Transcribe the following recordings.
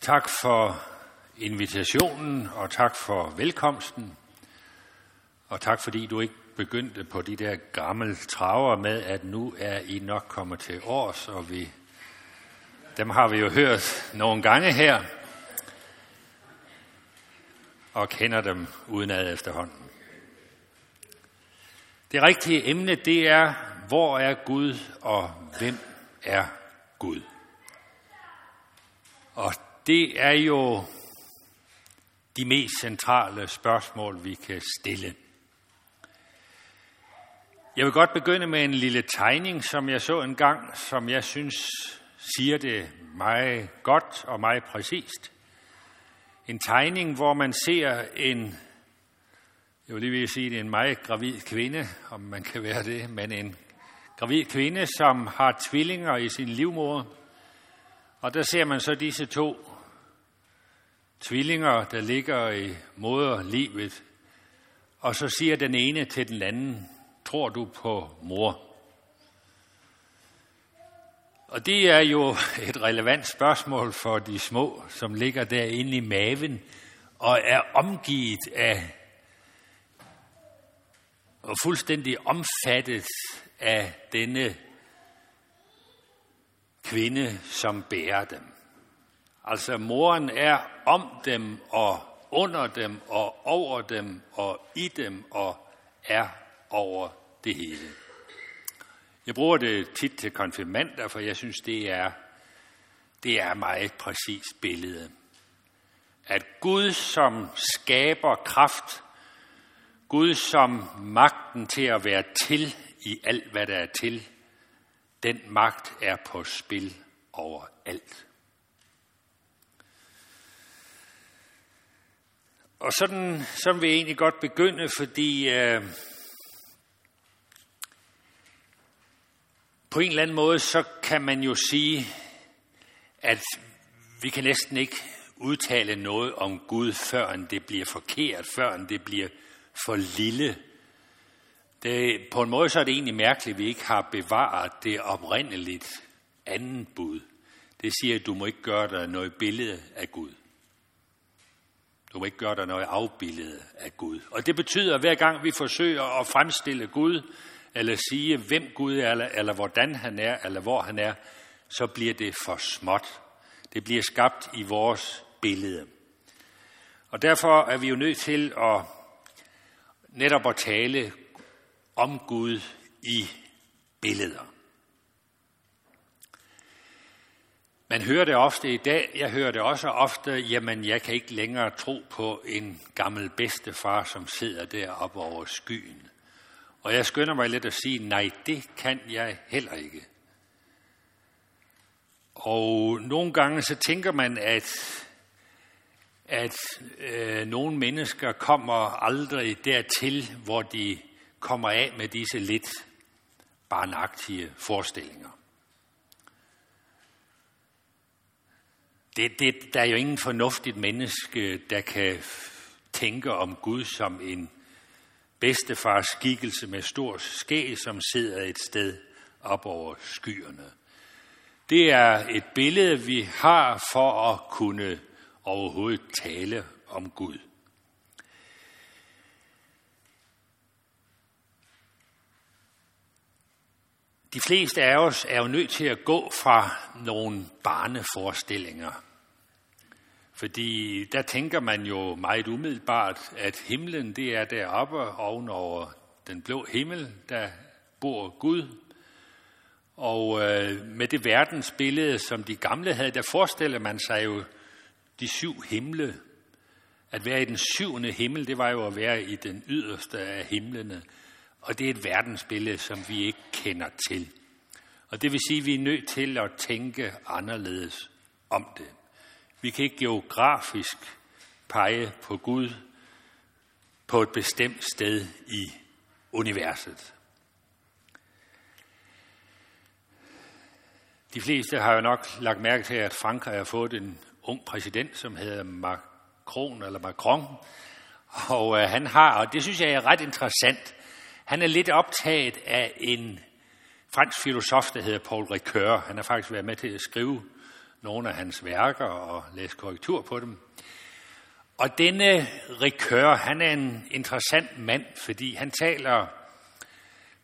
Tak for invitationen, og tak for velkomsten. Og tak fordi du ikke begyndte på de der gamle traver med, at nu er I nok kommet til års, og vi, dem har vi jo hørt nogle gange her, og kender dem udenad efterhånden. Det rigtige emne, det er, hvor er Gud, og hvem er Gud? Og det er jo de mest centrale spørgsmål, vi kan stille. Jeg vil godt begynde med en lille tegning, som jeg så en gang, som jeg synes siger det meget godt og meget præcist. En tegning, hvor man ser en, jeg vil lige vil sige, det er en meget gravid kvinde, om man kan være det, men en gravid kvinde, som har tvillinger i sin livmoder. Og der ser man så disse to tvillinger, der ligger i moderlivet, og så siger den ene til den anden, tror du på mor? Og det er jo et relevant spørgsmål for de små, som ligger derinde i maven og er omgivet af og fuldstændig omfattet af denne kvinde, som bærer dem. Altså moren er om dem og under dem og over dem og i dem og er over det hele. Jeg bruger det tit til konfirmander, for jeg synes, det er, det er meget præcist billede. At Gud, som skaber kraft, Gud som magten til at være til i alt, hvad der er til, den magt er på spil over alt. Og sådan, sådan vil jeg egentlig godt begynde, fordi øh, på en eller anden måde, så kan man jo sige, at vi kan næsten ikke udtale noget om Gud, før det bliver forkert, før det bliver for lille. Det, på en måde så er det egentlig mærkeligt, at vi ikke har bevaret det oprindeligt anden bud. Det siger, at du må ikke gøre dig noget billede af Gud. Du må ikke gøre dig noget afbillede af Gud. Og det betyder, at hver gang vi forsøger at fremstille Gud, eller sige, hvem Gud er, eller, eller hvordan han er, eller hvor han er, så bliver det for småt. Det bliver skabt i vores billede. Og derfor er vi jo nødt til at netop at tale om Gud i billeder. Man hører det ofte i dag, jeg hører det også ofte, jamen jeg kan ikke længere tro på en gammel bedstefar, som sidder deroppe over skyen. Og jeg skynder mig lidt at sige, nej, det kan jeg heller ikke. Og nogle gange så tænker man, at, at øh, nogle mennesker kommer aldrig dertil, hvor de kommer af med disse lidt barnagtige forestillinger. Det, det, der er jo ingen fornuftigt menneske, der kan tænke om Gud som en bedstefars skikkelse med stor skæg, som sidder et sted op over skyerne. Det er et billede, vi har for at kunne overhovedet tale om Gud. De fleste af os er jo nødt til at gå fra nogle barneforestillinger fordi der tænker man jo meget umiddelbart, at himlen det er deroppe ovenover den blå himmel, der bor Gud. Og øh, med det verdensbillede, som de gamle havde, der forestiller man sig jo de syv himle. At være i den syvende himmel, det var jo at være i den yderste af himlene. Og det er et verdensbillede, som vi ikke kender til. Og det vil sige, at vi er nødt til at tænke anderledes om det. Vi kan ikke geografisk pege på Gud på et bestemt sted i universet. De fleste har jo nok lagt mærke til, at Frankrig har fået en ung præsident, som hedder Macron eller Macron. Og øh, han har, og det synes jeg er ret interessant, han er lidt optaget af en fransk filosof, der hedder Paul Ricoeur. Han har faktisk været med til at skrive nogle af hans værker og læst korrektur på dem. Og denne Ricœur, han er en interessant mand, fordi han taler,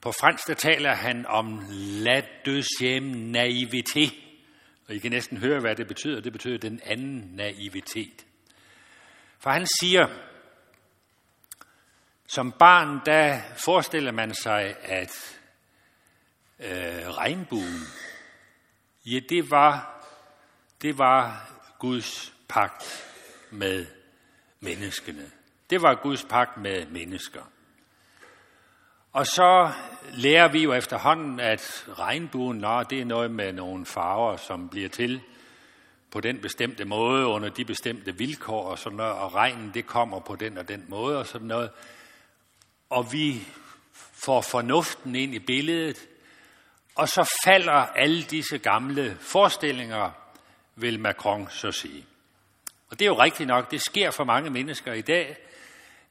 på fransk der taler han om la deuxième naivete. Og I kan næsten høre, hvad det betyder. Det betyder den anden naivitet. For han siger, som barn, der forestiller man sig, at øh, regnbuen, ja, det var, det var Guds pagt med menneskene. Det var Guds pagt med mennesker. Og så lærer vi jo efterhånden, at regnbuen, nå, det er noget med nogle farver, som bliver til på den bestemte måde, under de bestemte vilkår og sådan noget, og regnen, det kommer på den og den måde og sådan noget. Og vi får fornuften ind i billedet, og så falder alle disse gamle forestillinger, vil Macron så sige. Og det er jo rigtigt nok, det sker for mange mennesker i dag,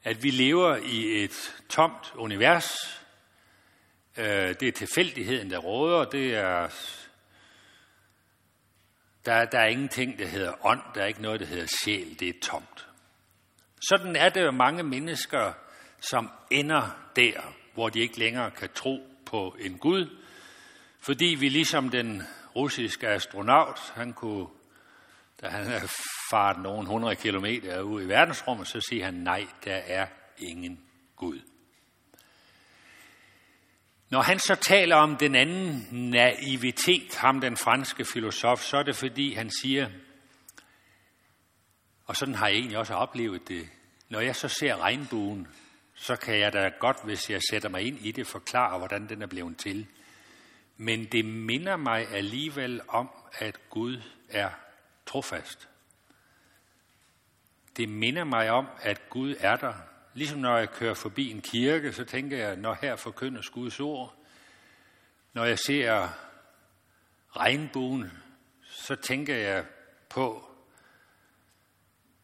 at vi lever i et tomt univers. Øh, det er tilfældigheden, der råder. Det er, der, der er ingenting, der hedder ånd. Der er ikke noget, der hedder sjæl. Det er tomt. Sådan er det jo mange mennesker, som ender der, hvor de ikke længere kan tro på en Gud, fordi vi ligesom den russisk astronaut, han kunne, da han er faret nogle hundrede kilometer ud i verdensrummet, så siger han, nej, der er ingen Gud. Når han så taler om den anden naivitet, ham den franske filosof, så er det fordi, han siger, og sådan har jeg egentlig også oplevet det, når jeg så ser regnbuen, så kan jeg da godt, hvis jeg sætter mig ind i det, forklare, hvordan den er blevet til. Men det minder mig alligevel om, at Gud er trofast. Det minder mig om, at Gud er der. Ligesom når jeg kører forbi en kirke, så tænker jeg, når her forkyndes Guds ord. Når jeg ser regnbuen, så tænker jeg på,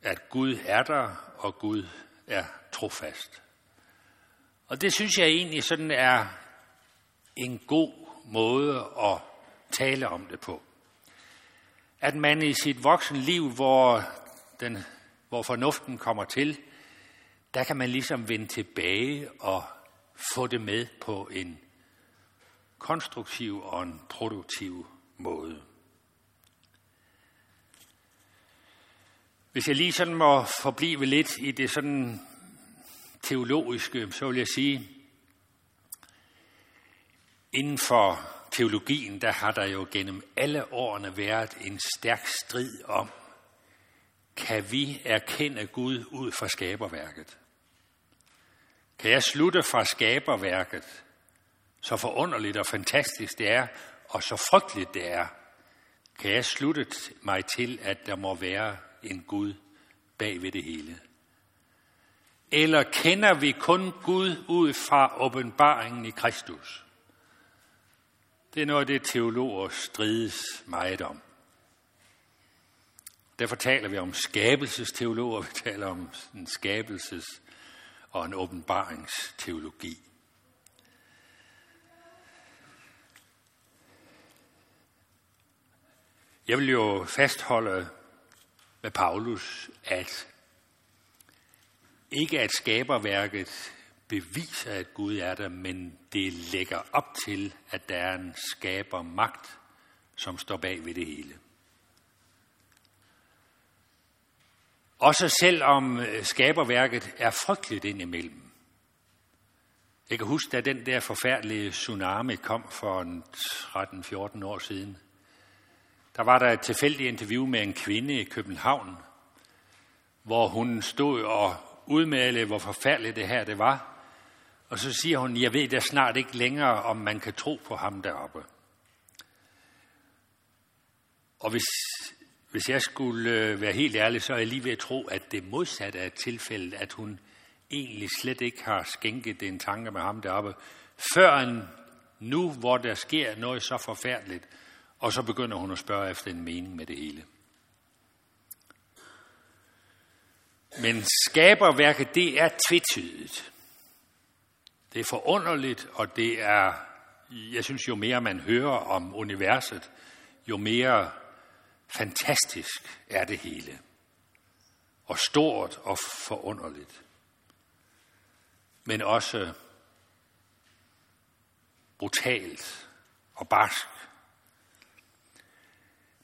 at Gud er der, og Gud er trofast. Og det synes jeg egentlig sådan er en god måde at tale om det på. At man i sit voksne liv, hvor, den, hvor fornuften kommer til, der kan man ligesom vende tilbage og få det med på en konstruktiv og en produktiv måde. Hvis jeg lige sådan må forblive lidt i det sådan teologiske, så vil jeg sige, inden for teologien, der har der jo gennem alle årene været en stærk strid om, kan vi erkende Gud ud fra skaberværket? Kan jeg slutte fra skaberværket, så forunderligt og fantastisk det er, og så frygteligt det er, kan jeg slutte mig til, at der må være en Gud bag ved det hele? Eller kender vi kun Gud ud fra åbenbaringen i Kristus? Det er noget det, teologer strides meget om. Derfor taler vi om skabelsesteologer, vi taler om en skabelses- og en åbenbaringsteologi. Jeg vil jo fastholde med Paulus, at ikke at skaberværket beviser, at Gud er der, men det lægger op til, at der er en skaber magt, som står bag ved det hele. Også selvom øh, skaberværket er frygteligt indimellem. Jeg kan huske, da den der forfærdelige tsunami kom for 13-14 år siden. Der var der et tilfældigt interview med en kvinde i København, hvor hun stod og udmalede, hvor forfærdeligt det her det var. Og så siger hun, jeg ved da snart ikke længere, om man kan tro på ham deroppe. Og hvis, hvis jeg skulle øh, være helt ærlig, så er jeg lige ved at tro, at det modsatte er tilfældet, at hun egentlig slet ikke har skænket en tanke med ham deroppe, før nu, hvor der sker noget så forfærdeligt, og så begynder hun at spørge efter en mening med det hele. Men skaberværket, det er tvetydigt. Det er forunderligt, og det er, jeg synes, jo mere man hører om universet, jo mere Fantastisk er det hele. Og stort og forunderligt. Men også brutalt og barsk.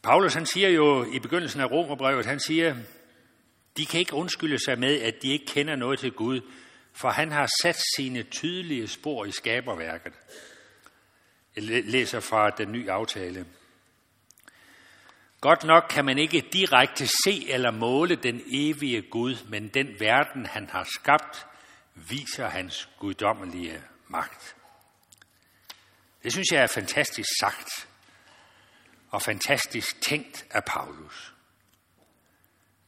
Paulus han siger jo i begyndelsen af Romerbrevet, han siger, de kan ikke undskylde sig med, at de ikke kender noget til Gud, for han har sat sine tydelige spor i skaberværket. Jeg læser fra den nye aftale. Godt nok kan man ikke direkte se eller måle den evige Gud, men den verden, han har skabt, viser hans guddommelige magt. Det synes jeg er fantastisk sagt og fantastisk tænkt af Paulus.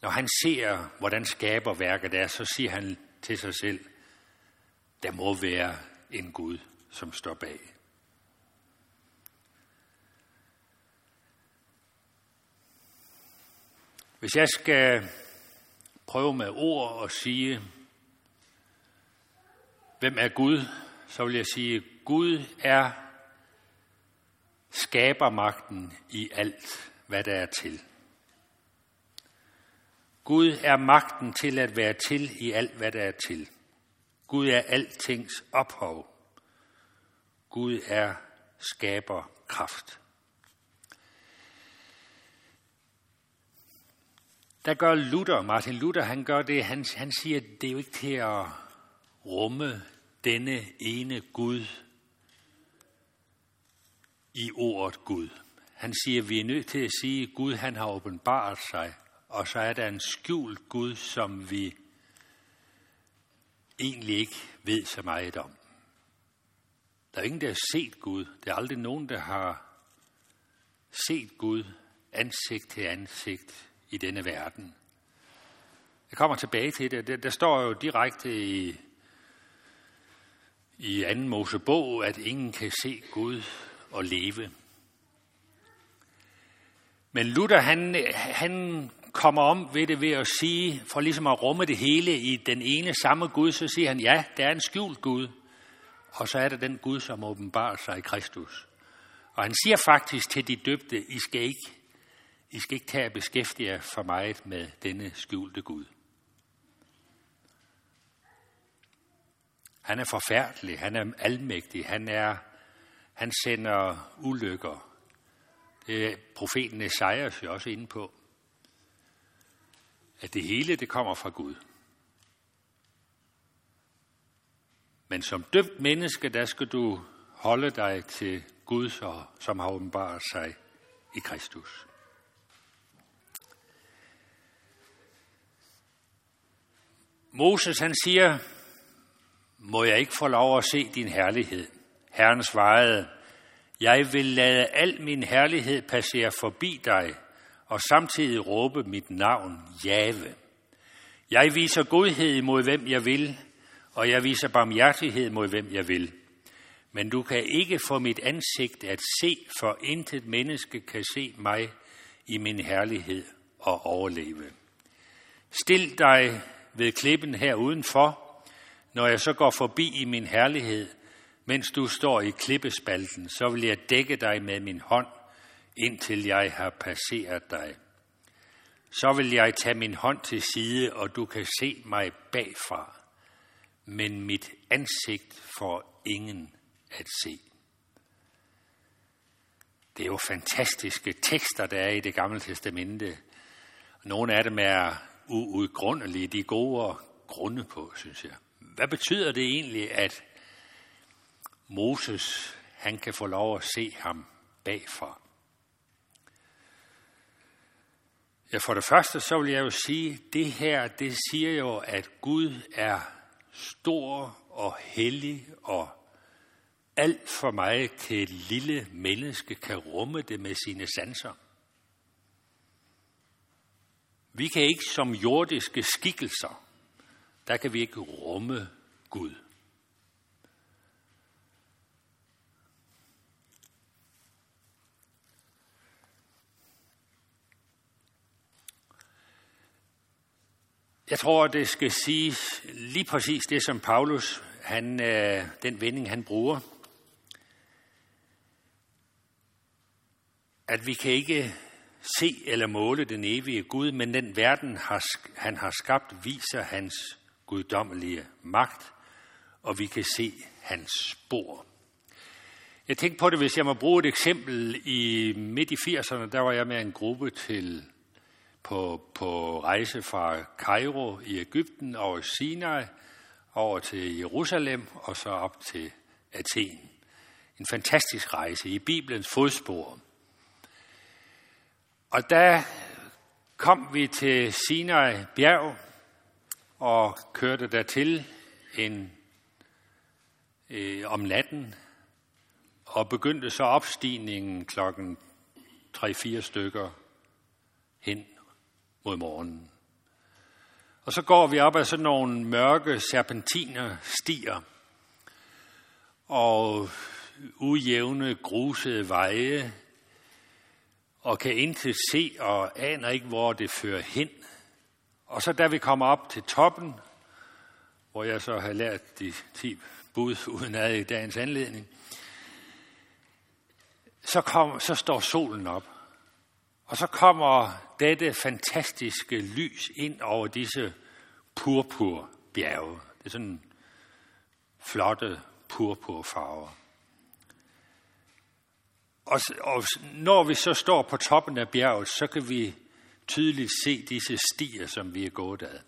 Når han ser, hvordan skaberværket er, så siger han til sig selv, der må være en Gud, som står bag. Hvis jeg skal prøve med ord at sige, hvem er Gud, så vil jeg sige, Gud er skabermagten i alt, hvad der er til. Gud er magten til at være til i alt, hvad der er til. Gud er altings ophav. Gud er skaber kraft. Der gør Luther, Martin Luther, han gør det, han, han siger, det er jo ikke til at rumme denne ene Gud i ordet Gud. Han siger, vi er nødt til at sige, at Gud han har åbenbaret sig, og så er der en skjult Gud, som vi egentlig ikke ved så meget om. Der er ingen, der har set Gud. Der er aldrig nogen, der har set Gud ansigt til ansigt i denne verden. Jeg kommer tilbage til det. Der, der står jo direkte i, i anden Mosebog, at ingen kan se Gud og leve. Men Luther, han, han kommer om ved det ved at sige, for ligesom at rumme det hele i den ene samme Gud, så siger han, ja, der er en skjult Gud, og så er der den Gud, som åbenbarer sig i Kristus. Og han siger faktisk til de døbte, I skal ikke, I skal ikke tage at beskæftige jer for meget med denne skjulte Gud. Han er forfærdelig, han er almægtig, han, er, han sender ulykker. Det er profeten Esajas jo også inde på at det hele det kommer fra Gud. Men som dømt menneske, der skal du holde dig til Gud, som har åbenbaret sig i Kristus. Moses han siger, må jeg ikke få lov at se din herlighed? Herren svarede, jeg vil lade al min herlighed passere forbi dig, og samtidig råbe mit navn, Jave. Jeg viser godhed mod hvem jeg vil, og jeg viser barmhjertighed mod hvem jeg vil. Men du kan ikke få mit ansigt at se, for intet menneske kan se mig i min herlighed og overleve. Stil dig ved klippen her udenfor, når jeg så går forbi i min herlighed, mens du står i klippespalten, så vil jeg dække dig med min hånd, indtil jeg har passeret dig. Så vil jeg tage min hånd til side, og du kan se mig bagfra, men mit ansigt får ingen at se. Det er jo fantastiske tekster, der er i det gamle testamente. Nogle af dem er uudgrundelige, de gode grunde på, synes jeg. Hvad betyder det egentlig, at Moses han kan få lov at se ham bagfra? Ja, for det første så vil jeg jo sige, det her, det siger jo, at Gud er stor og hellig og alt for meget til et lille menneske kan rumme det med sine sanser. Vi kan ikke som jordiske skikkelser, der kan vi ikke rumme Gud. Jeg tror, det skal sige lige præcis det, som Paulus, han, øh, den vending, han bruger. At vi kan ikke se eller måle den evige Gud, men den verden, han har skabt, viser hans guddommelige magt, og vi kan se hans spor. Jeg tænkte på det, hvis jeg må bruge et eksempel. I midt i 80'erne, der var jeg med en gruppe til på, på rejse fra Kairo i Ægypten over Sinai, over til Jerusalem og så op til Athen. En fantastisk rejse i Bibelens fodspor. Og der kom vi til Sinai bjerg og kørte dertil en, øh, om natten og begyndte så opstigningen klokken 3-4 stykker hen mod morgenen. Og så går vi op ad sådan nogle mørke serpentiner stier og ujævne grusede veje og kan intet se og aner ikke, hvor det fører hen. Og så da vi kommer op til toppen, hvor jeg så har lært de 10 bud uden ad i dagens anledning, så, kom, så står solen op. Og så kommer dette fantastiske lys ind over disse purpurbjerge. Det er sådan flotte purpurfarver. Og, og når vi så står på toppen af bjerget, så kan vi tydeligt se disse stier, som vi er gået ad.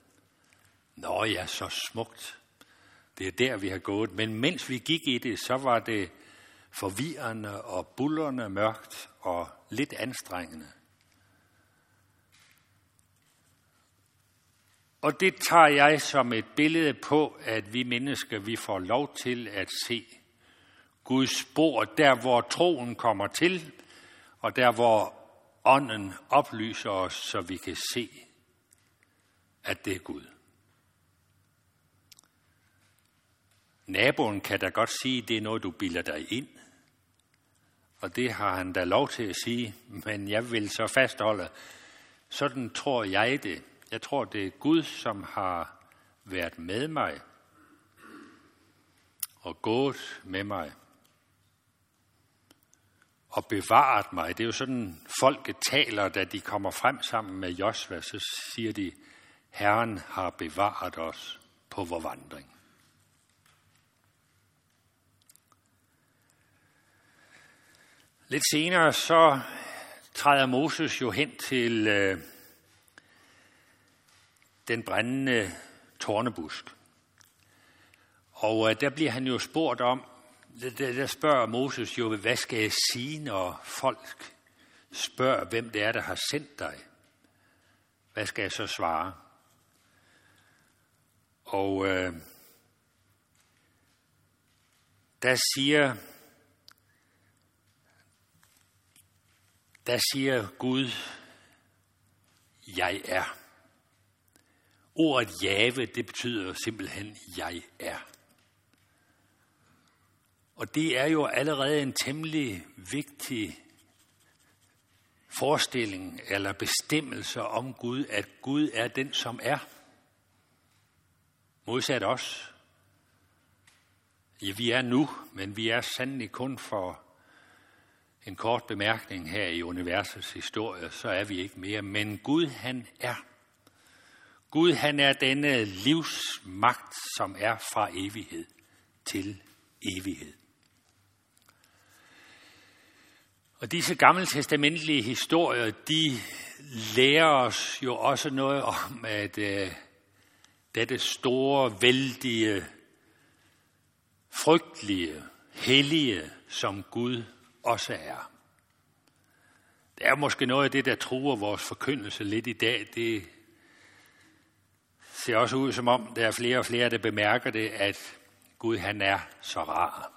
Nå ja, så smukt. Det er der, vi har gået. Men mens vi gik i det, så var det forvirrende og bullerne mørkt og lidt anstrengende. Og det tager jeg som et billede på, at vi mennesker, vi får lov til at se Guds spor, der hvor troen kommer til, og der hvor ånden oplyser os, så vi kan se, at det er Gud. Naboen kan da godt sige, at det er noget, du bilder dig ind. Og det har han da lov til at sige, men jeg vil så fastholde, sådan tror jeg det. Jeg tror, det er Gud, som har været med mig og gået med mig og bevaret mig. Det er jo sådan, folket taler, da de kommer frem sammen med Josva, så siger de, Herren har bevaret os på vor vandring. Lidt senere så træder Moses jo hen til øh, den brændende tornebusk. Og øh, der bliver han jo spurgt om, der, der spørger Moses jo, hvad skal jeg sige, når folk spørger, hvem det er, der har sendt dig? Hvad skal jeg så svare? Og øh, der siger der siger Gud, jeg er. Ordet jave, det betyder simpelthen, jeg er. Og det er jo allerede en temmelig vigtig forestilling eller bestemmelse om Gud, at Gud er den, som er. Modsat os. Ja, vi er nu, men vi er sandelig kun for en kort bemærkning her i universets historie, så er vi ikke mere. Men Gud, han er. Gud, han er denne livsmagt, som er fra evighed til evighed. Og disse gammeltestamentlige historier, de lærer os jo også noget om, at øh, dette store, vældige, frygtelige, hellige, som Gud også er. Det er måske noget af det, der truer vores forkyndelse lidt i dag. Det ser også ud som om, der er flere og flere, der bemærker det, at Gud han er så rar.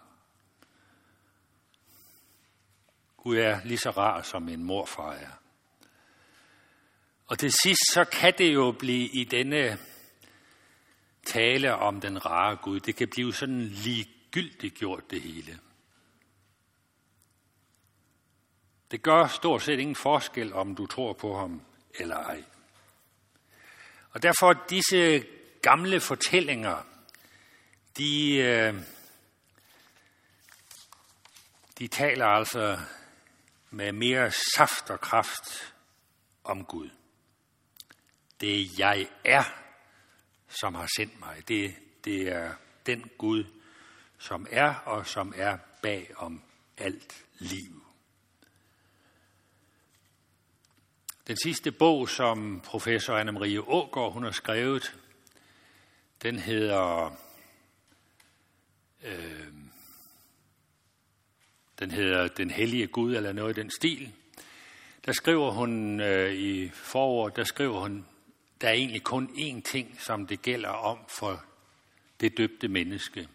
Gud er lige så rar, som en morfar er. Og til sidst, så kan det jo blive i denne tale om den rare Gud, det kan blive sådan ligegyldigt gjort det hele. Det gør stort set ingen forskel, om du tror på ham eller ej. Og derfor disse gamle fortællinger, de, øh, de taler altså med mere saft og kraft om Gud. Det jeg er, som har sendt mig. Det, det er den Gud, som er og som er bag om alt liv. Den sidste bog, som professor Anne-Marie Ågaard hun har skrevet, den hedder øh, den hedder Den Hellige Gud, eller noget i den stil. Der skriver hun øh, i forord, der skriver hun, der er egentlig kun én ting, som det gælder om for det døbte menneske.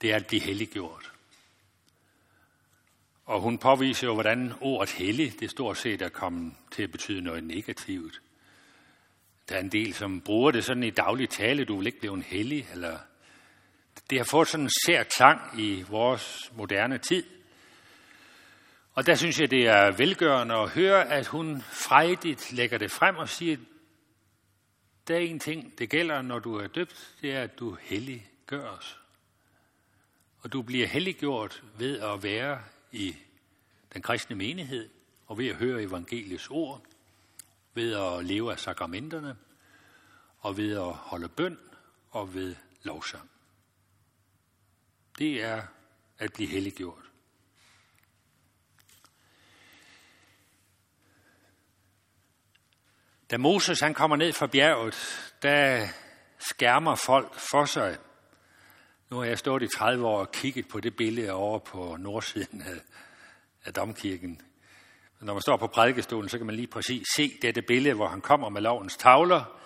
Det er at blive helliggjort. Og hun påviser jo, hvordan ordet hellig, det stort set er kommet til at betyde noget negativt. Der er en del, som bruger det sådan i daglig tale, du vil ikke blive en hellig, eller det har fået sådan en sær klang i vores moderne tid. Og der synes jeg, det er velgørende at høre, at hun frejdigt lægger det frem og siger, der er en ting, det gælder, når du er døbt, det er, at du helliggøres. Og du bliver helliggjort ved at være i den kristne menighed, og ved at høre evangeliets ord, ved at leve af sakramenterne, og ved at holde bøn og ved lovsang. Det er at blive helliggjort. Da Moses han kommer ned fra bjerget, der skærmer folk for sig. Nu har jeg stået i 30 år og kigget på det billede over på nordsiden af, af domkirken. Når man står på prædikestolen, så kan man lige præcis se dette billede, hvor han kommer med lovens tavler.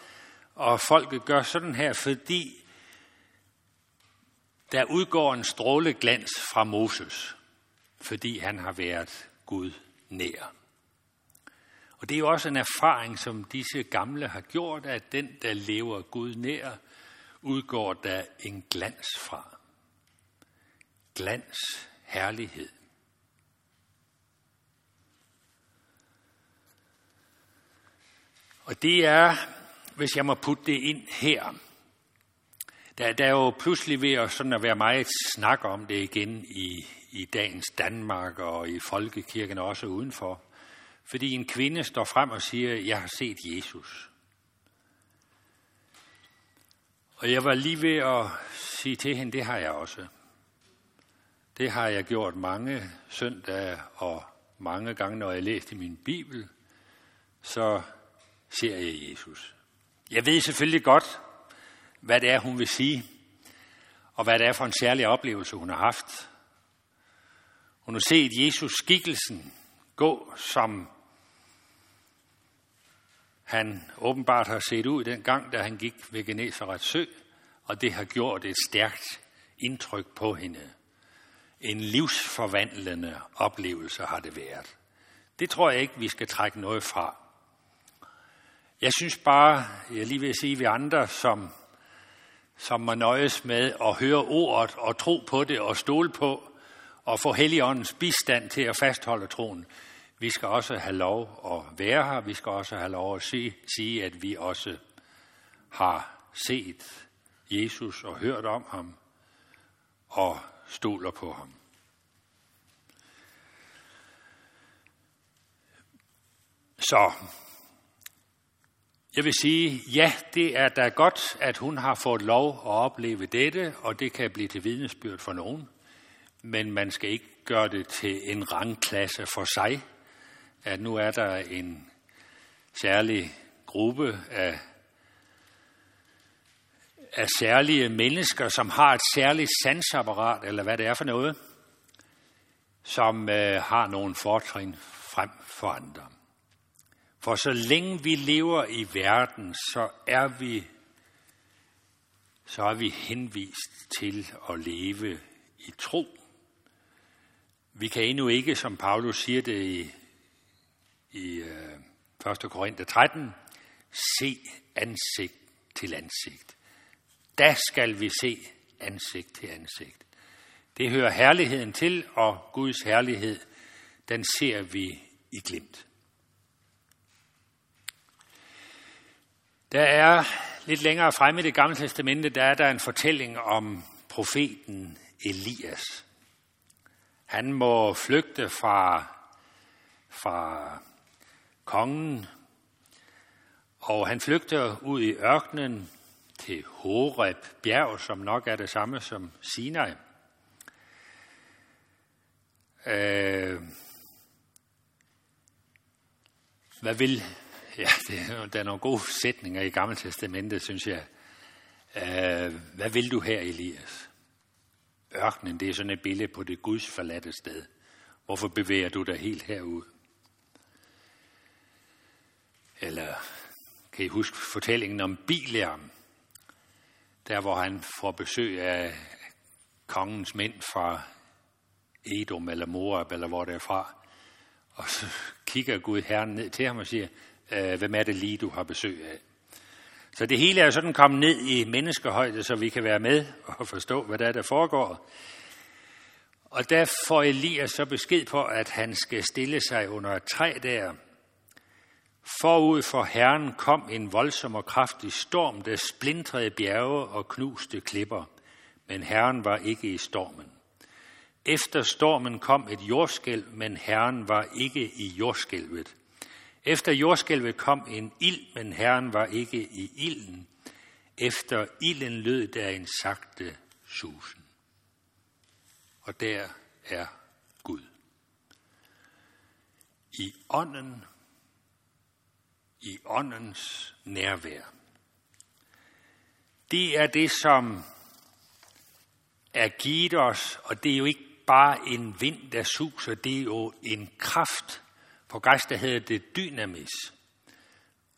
Og folket gør sådan her, fordi der udgår en stråleglans fra Moses, fordi han har været Gud nær. Og det er jo også en erfaring, som disse gamle har gjort, at den, der lever Gud nær, udgår der en glans fra. Glans, herlighed. Og det er, hvis jeg må putte det ind her, der, der er jo pludselig ved at, sådan at være meget snak om det igen i, i dagens Danmark og i folkekirken og også udenfor. Fordi en kvinde står frem og siger, jeg har set Jesus. Og jeg var lige ved at sige til hende, det har jeg også. Det har jeg gjort mange søndage og mange gange, når jeg læste i min bibel, så ser jeg Jesus. Jeg ved selvfølgelig godt, hvad det er, hun vil sige, og hvad det er for en særlig oplevelse, hun har haft. Hun har set Jesus skikkelsen gå, som han åbenbart har set ud den gang, da han gik ved Genesarets sø, og det har gjort et stærkt indtryk på hende. En livsforvandlende oplevelse har det været. Det tror jeg ikke, vi skal trække noget fra. Jeg synes bare, jeg lige vil sige, vi andre, som som må nøjes med at høre ordet og tro på det og stole på og få Helligåndens bistand til at fastholde troen. Vi skal også have lov at være her. Vi skal også have lov at se, sige, at vi også har set Jesus og hørt om ham og stoler på ham. Så jeg vil sige, ja, det er da godt, at hun har fået lov at opleve dette, og det kan blive til vidnesbyrd for nogen. Men man skal ikke gøre det til en rangklasse for sig, at nu er der en særlig gruppe af, af særlige mennesker, som har et særligt sansapparat, eller hvad det er for noget, som øh, har nogle fortrin frem for andre. For så længe vi lever i verden, så er vi så er vi henvist til at leve i tro. Vi kan endnu ikke, som Paulus siger det i, i øh, 1. Korinther 13, se ansigt til ansigt. Da skal vi se ansigt til ansigt. Det hører herligheden til, og Guds herlighed, den ser vi i glimt. Der er lidt længere fremme i det gamle testamente, der er der en fortælling om profeten Elias. Han må flygte fra, fra kongen, og han flygter ud i ørkenen til Horeb bjerg, som nok er det samme som Sinai. Øh, hvad vil... Ja, det, der er nogle gode sætninger i Gamle Testamentet, synes jeg. Øh, hvad vil du her, Elias? Ørkenen, det er sådan et billede på det Guds forladte sted. Hvorfor bevæger du dig helt herud? Eller kan I huske fortællingen om Bileam? Der hvor han får besøg af kongens mænd fra Edom eller Moab eller hvor det er fra. Og så kigger Gud Herren ned til ham og siger, øh, hvem er det lige, du har besøg af? Så det hele er sådan kommet ned i menneskehøjde, så vi kan være med og forstå, hvad der er, der foregår. Og der får Elias så besked på, at han skal stille sig under et træ der. Forud for Herren kom en voldsom og kraftig storm, der splintrede bjerge og knuste klipper. Men Herren var ikke i stormen. Efter stormen kom et jordskælv, men Herren var ikke i jordskælvet. Efter jordskælvet kom en ild, men Herren var ikke i ilden. Efter ilden lød der en sagte susen. Og der er Gud. I ånden, i åndens nærvær. Det er det, som er givet os, og det er jo ikke bare en vind, der suser, det er jo en kraft. På græs, der hedder det dynamis.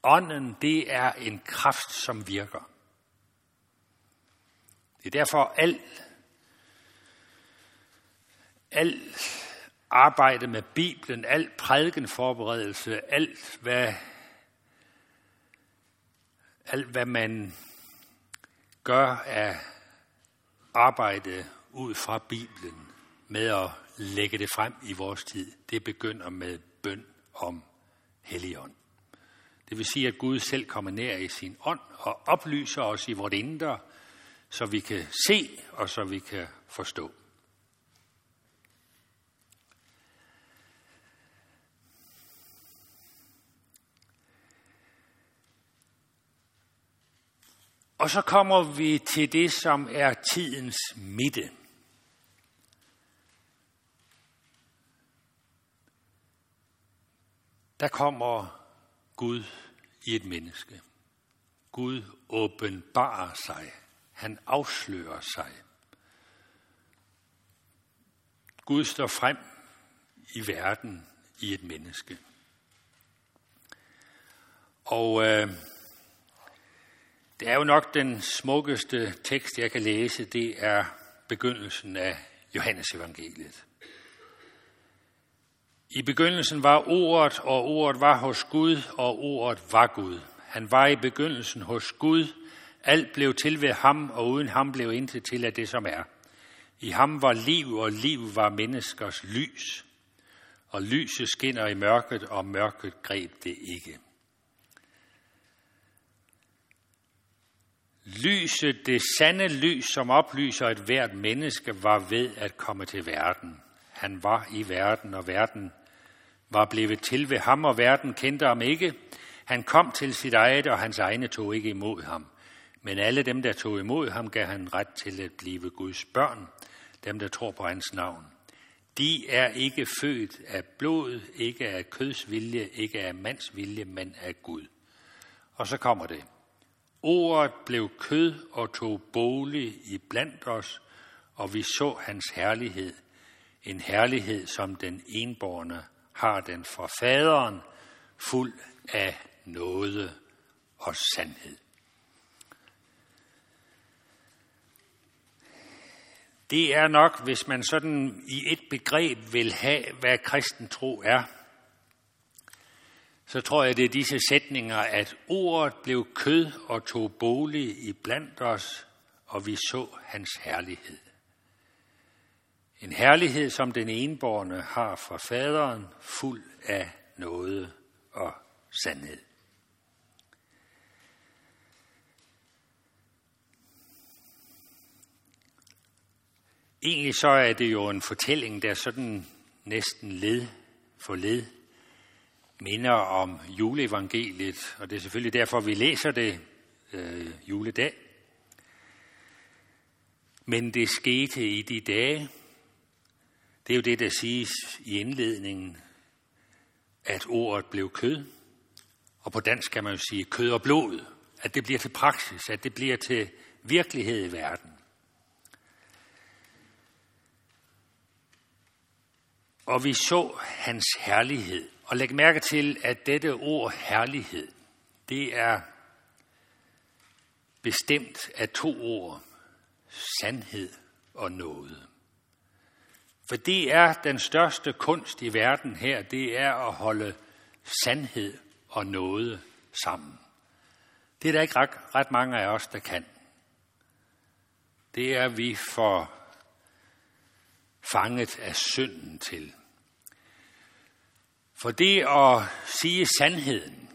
Ånden, det er en kraft, som virker. Det er derfor alt, alt arbejde med Bibelen, alt prædikenforberedelse, alt hvad, alt hvad man gør af arbejde ud fra Bibelen, med at lægge det frem i vores tid, det begynder med bøn om Helligånd. Det vil sige, at Gud selv kommer nær i sin ånd og oplyser os i vores indre, så vi kan se og så vi kan forstå. Og så kommer vi til det, som er tidens midte. der kommer Gud i et menneske. Gud åbenbarer sig. Han afslører sig. Gud står frem i verden i et menneske. Og øh, det er jo nok den smukkeste tekst, jeg kan læse, det er begyndelsen af Johannes evangeliet. I begyndelsen var ordet, og ordet var hos Gud, og ordet var Gud. Han var i begyndelsen hos Gud. Alt blev til ved ham, og uden ham blev intet til af det, som er. I ham var liv, og liv var menneskers lys. Og lyset skinner i mørket, og mørket greb det ikke. Lyset, det sande lys, som oplyser et hvert menneske, var ved at komme til verden. Han var i verden, og verden var blevet til ved ham, og verden kendte ham ikke. Han kom til sit eget, og hans egne tog ikke imod ham. Men alle dem, der tog imod ham, gav han ret til at blive Guds børn, dem, der tror på hans navn. De er ikke født af blod, ikke af kødsvilje, ikke af mandsvilje, men af Gud. Og så kommer det. Ordet blev kød og tog bolig i blandt os, og vi så hans herlighed. En herlighed, som den enborne har den fra faderen fuld af nåde og sandhed. Det er nok, hvis man sådan i et begreb vil have, hvad kristen tro er, så tror jeg, det er disse sætninger, at ordet blev kød og tog bolig i blandt os, og vi så hans herlighed. En herlighed, som den enborne har fra faderen, fuld af noget og sandhed. Egentlig så er det jo en fortælling, der sådan næsten led for led minder om juleevangeliet, og det er selvfølgelig derfor, vi læser det øh, juledag. Men det skete i de dage. Det er jo det, der siges i indledningen, at ordet blev kød. Og på dansk kan man jo sige kød og blod. At det bliver til praksis, at det bliver til virkelighed i verden. Og vi så hans herlighed. Og læg mærke til, at dette ord herlighed, det er bestemt af to ord. Sandhed og noget. For det er den største kunst i verden her, det er at holde sandhed og noget sammen. Det er der ikke ret, ret mange af os, der kan. Det er vi for fanget af synden til. For det at sige sandheden,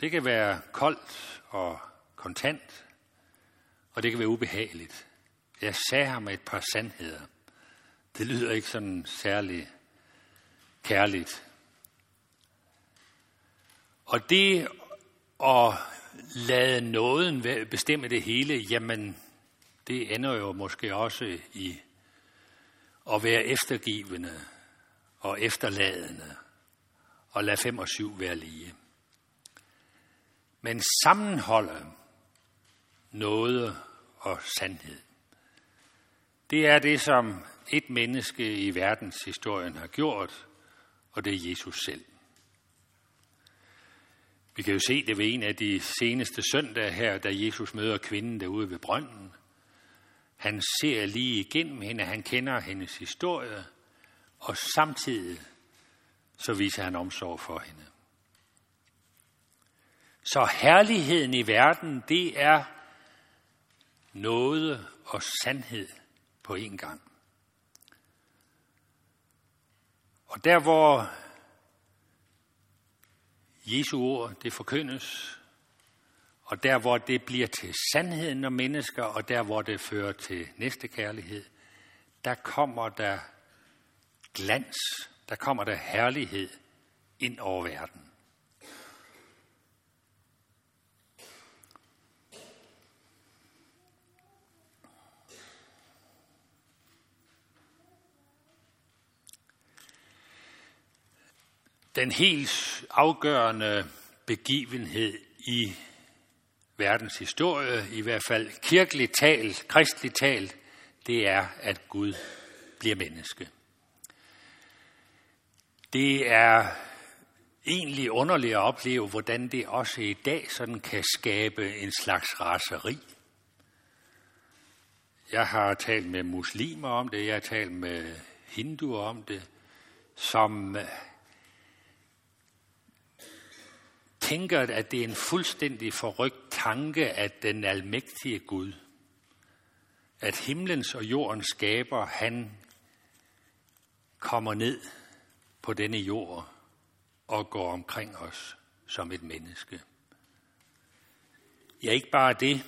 det kan være koldt og kontant, og det kan være ubehageligt. Jeg sagde ham et par sandheder. Det lyder ikke sådan særlig kærligt. Og det at lade nåden bestemme det hele, jamen det ender jo måske også i at være eftergivende og efterladende og lade fem og syv være lige. Men sammenholde noget og sandhed. Det er det, som et menneske i verdenshistorien har gjort, og det er Jesus selv. Vi kan jo se det ved en af de seneste søndage her, da Jesus møder kvinden derude ved brønden. Han ser lige igennem hende, han kender hendes historie, og samtidig så viser han omsorg for hende. Så herligheden i verden, det er noget og sandhed på en gang. Og der hvor Jesu ord, det forkyndes, og der hvor det bliver til sandheden om mennesker, og der hvor det fører til næste kærlighed, der kommer der glans, der kommer der herlighed ind over verden. Den helt afgørende begivenhed i verdens historie, i hvert fald kirkeligt talt, kristligt talt, det er, at Gud bliver menneske. Det er egentlig underligt at opleve, hvordan det også i dag sådan kan skabe en slags raseri. Jeg har talt med muslimer om det, jeg har talt med hinduer om det, som øh, tænker, at det er en fuldstændig forrygt tanke, at den almægtige Gud, at himlens og jordens skaber, han kommer ned på denne jord og går omkring os som et menneske. Ja, ikke bare det.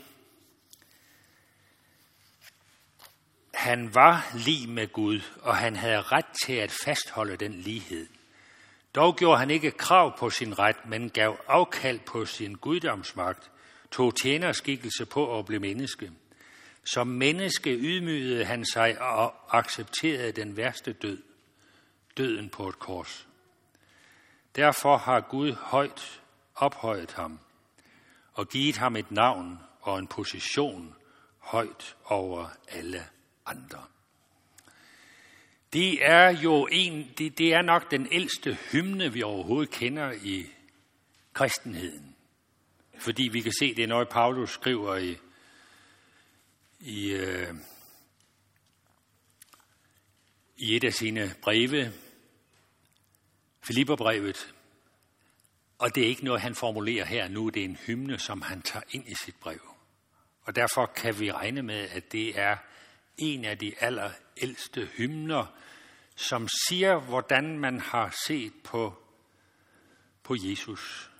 Han var lig med Gud, og han havde ret til at fastholde den lighed. Dog gjorde han ikke krav på sin ret, men gav afkald på sin guddomsmagt, tog tjenerskikkelse på at blive menneske. Som menneske ydmygede han sig og accepterede den værste død, døden på et kors. Derfor har Gud højt ophøjet ham og givet ham et navn og en position højt over alle andre. Det er jo en, det, det er nok den ældste hymne, vi overhovedet kender i kristenheden. Fordi vi kan se, det er noget, Paulus skriver i, i, øh, i et af sine breve, Filipperbrevet. Og det er ikke noget, han formulerer her nu, det er en hymne, som han tager ind i sit brev. Og derfor kan vi regne med, at det er en af de allerældste hymner, som siger, hvordan man har set på, på Jesus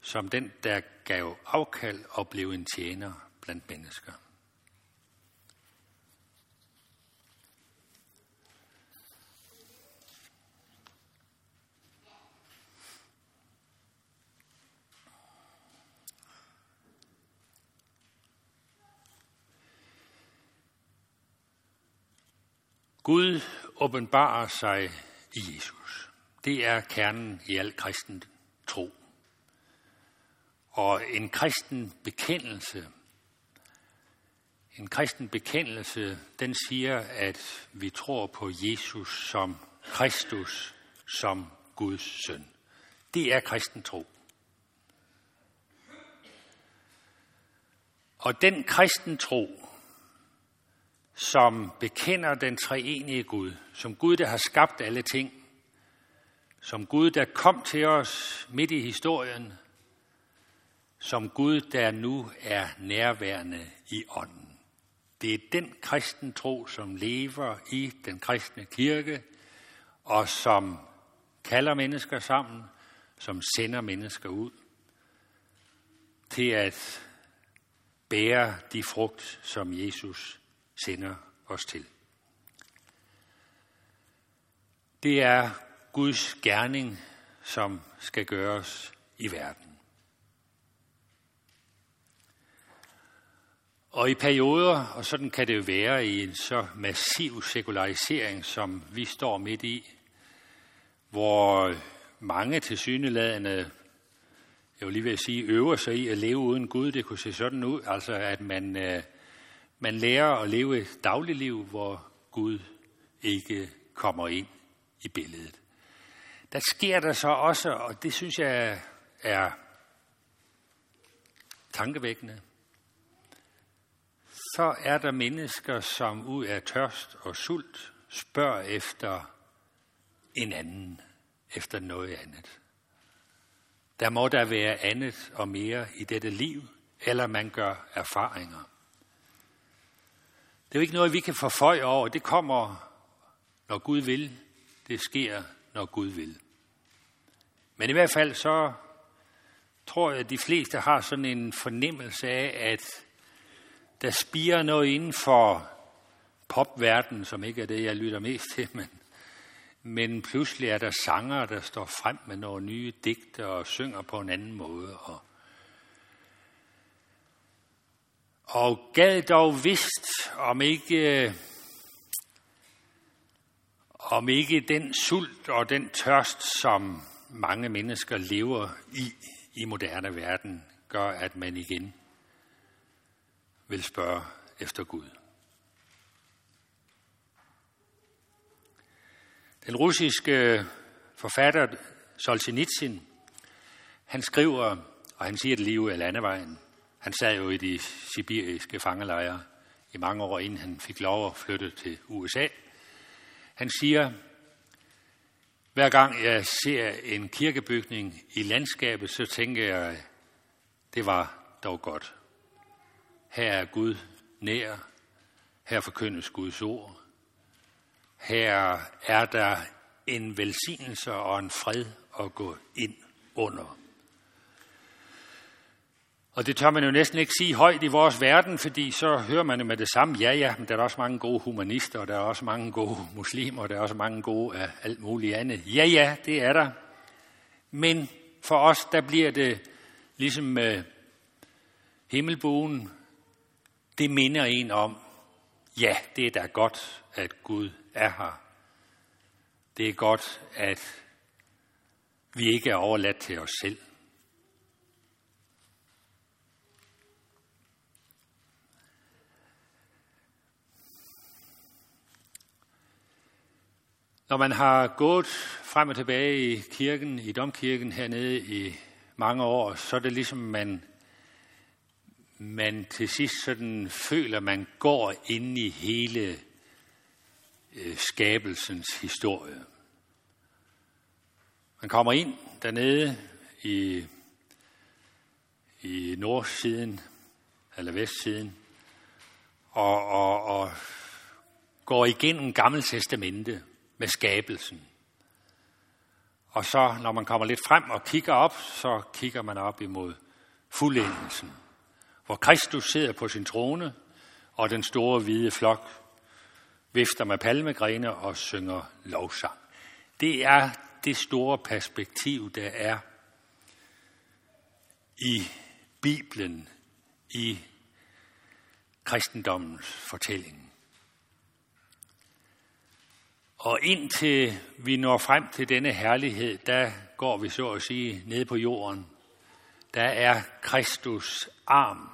som den, der gav afkald og blev en tjener blandt mennesker. Gud åbenbarer sig i Jesus. Det er kernen i al kristen tro. Og en kristen bekendelse, en kristen bekendelse, den siger, at vi tror på Jesus som Kristus, som Guds søn. Det er kristen tro. Og den kristen tro, som bekender den treenige Gud, som Gud, der har skabt alle ting, som Gud, der kom til os midt i historien, som Gud, der nu er nærværende i ånden. Det er den kristen tro, som lever i den kristne kirke, og som kalder mennesker sammen, som sender mennesker ud til at bære de frugt, som Jesus sender os til. Det er Guds gerning, som skal gøres i verden. Og i perioder, og sådan kan det jo være i en så massiv sekularisering, som vi står midt i, hvor mange til syneladende, jeg vil lige vil sige, øver sig i at leve uden Gud. Det kunne se sådan ud, altså at man, øh, man lærer at leve et dagligliv, hvor Gud ikke kommer ind i billedet. Der sker der så også, og det synes jeg er tankevækkende, så er der mennesker, som ud af tørst og sult spørger efter en anden, efter noget andet. Der må der være andet og mere i dette liv, eller man gør erfaringer. Det er jo ikke noget, vi kan forføje over. Det kommer, når Gud vil. Det sker, når Gud vil. Men i hvert fald så tror jeg, at de fleste har sådan en fornemmelse af, at der spiger noget inden for popverdenen, som ikke er det, jeg lytter mest til, men, men pludselig er der sanger, der står frem med nogle nye digte og synger på en anden måde. Og, og gad dog vist, om ikke, øh, om ikke den sult og den tørst, som mange mennesker lever i i moderne verden, gør, at man igen vil spørge efter Gud. Den russiske forfatter Solzhenitsyn, han skriver, og han siger det lige ud af landevejen. Han sad jo i de sibiriske fangelejre i mange år, inden han fik lov at flytte til USA. Han siger, hver gang jeg ser en kirkebygning i landskabet, så tænker jeg, det var dog godt. Her er Gud nær. Her forkyndes Guds ord. Her er der en velsignelse og en fred at gå ind under. Og det tør man jo næsten ikke sige højt i vores verden, fordi så hører man jo med det samme, ja ja, men der er også mange gode humanister, og der er også mange gode muslimer, og der er også mange gode af alt muligt andet. Ja ja, det er der. Men for os, der bliver det ligesom med himmelbuen, det minder en om, ja, det er da godt, at Gud er her. Det er godt, at vi ikke er overladt til os selv. Når man har gået frem og tilbage i kirken, i domkirken hernede i mange år, så er det ligesom, man, man til sidst sådan føler, man går ind i hele øh, skabelsens historie. Man kommer ind dernede i, i nordsiden, eller vestsiden, og, og, og går igennem Gamle Testamente med skabelsen. Og så, når man kommer lidt frem og kigger op, så kigger man op imod fuldendelsen, hvor Kristus sidder på sin trone, og den store hvide flok vifter med palmegrene og synger lovsang. Det er det store perspektiv, der er i Bibelen, i kristendommens fortælling. Og indtil vi når frem til denne herlighed, der går vi så at sige ned på jorden. Der er Kristus arm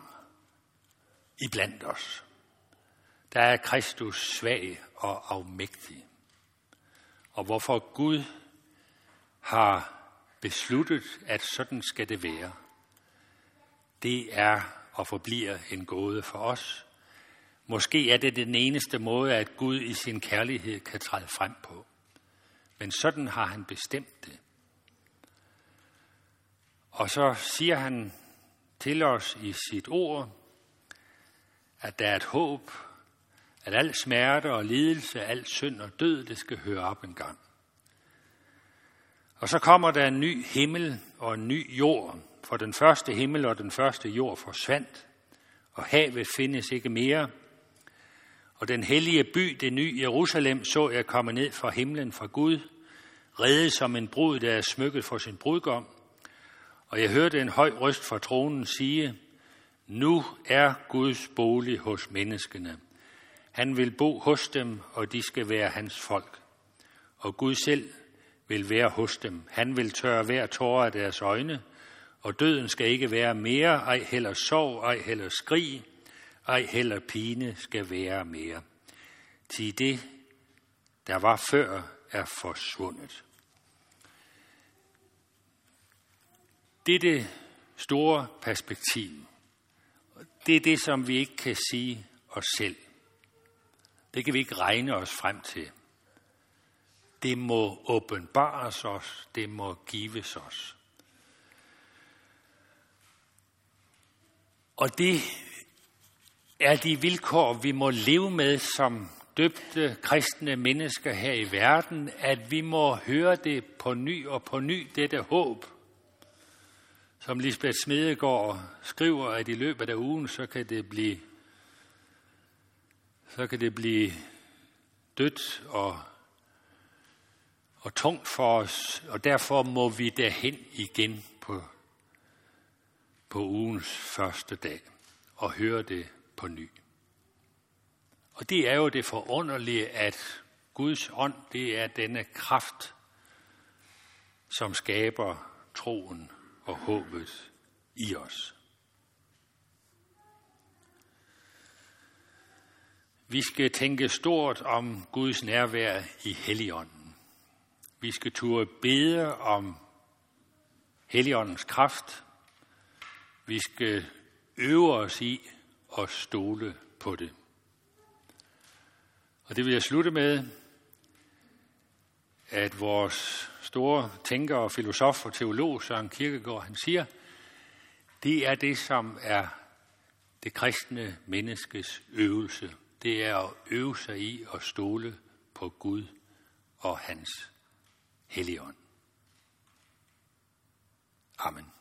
i blandt os. Der er Kristus svag og afmægtig. Og hvorfor Gud har besluttet, at sådan skal det være, det er og forbliver en gåde for os. Måske er det den eneste måde, at Gud i sin kærlighed kan træde frem på. Men sådan har han bestemt det. Og så siger han til os i sit ord, at der er et håb, at al smerte og lidelse, al synd og død, det skal høre op en gang. Og så kommer der en ny himmel og en ny jord, for den første himmel og den første jord forsvandt, og havet findes ikke mere. Og den hellige by, det nye Jerusalem, så jeg komme ned fra himlen fra Gud, reddet som en brud, der er smykket for sin brudgom. Og jeg hørte en høj røst fra tronen sige, nu er Guds bolig hos menneskene. Han vil bo hos dem, og de skal være hans folk. Og Gud selv vil være hos dem. Han vil tørre hver tårer af deres øjne, og døden skal ikke være mere, ej heller sorg, ej heller skrig, ej heller pine skal være mere. Til det, der var før, er forsvundet. Det det store perspektiv, det er det, som vi ikke kan sige os selv. Det kan vi ikke regne os frem til. Det må åbenbares os, det må gives os. Og det er de vilkår, vi må leve med som døbte kristne mennesker her i verden, at vi må høre det på ny og på ny, dette håb. Som Lisbeth Smedegaard skriver, at i løbet af ugen, så kan det blive, så kan det blive dødt og, og tungt for os, og derfor må vi derhen igen på på ugens første dag og høre det på ny. Og det er jo det forunderlige, at Guds ånd, det er denne kraft, som skaber troen og håbet i os. Vi skal tænke stort om Guds nærvær i Helligånden. Vi skal turde bede om Helligåndens kraft vi skal øve os i og stole på det. Og det vil jeg slutte med, at vores store tænker og filosof og teolog Søren Kierkegaard, han siger, det er det, som er det kristne menneskes øvelse. Det er at øve sig i at stole på Gud og hans helligånd. Amen.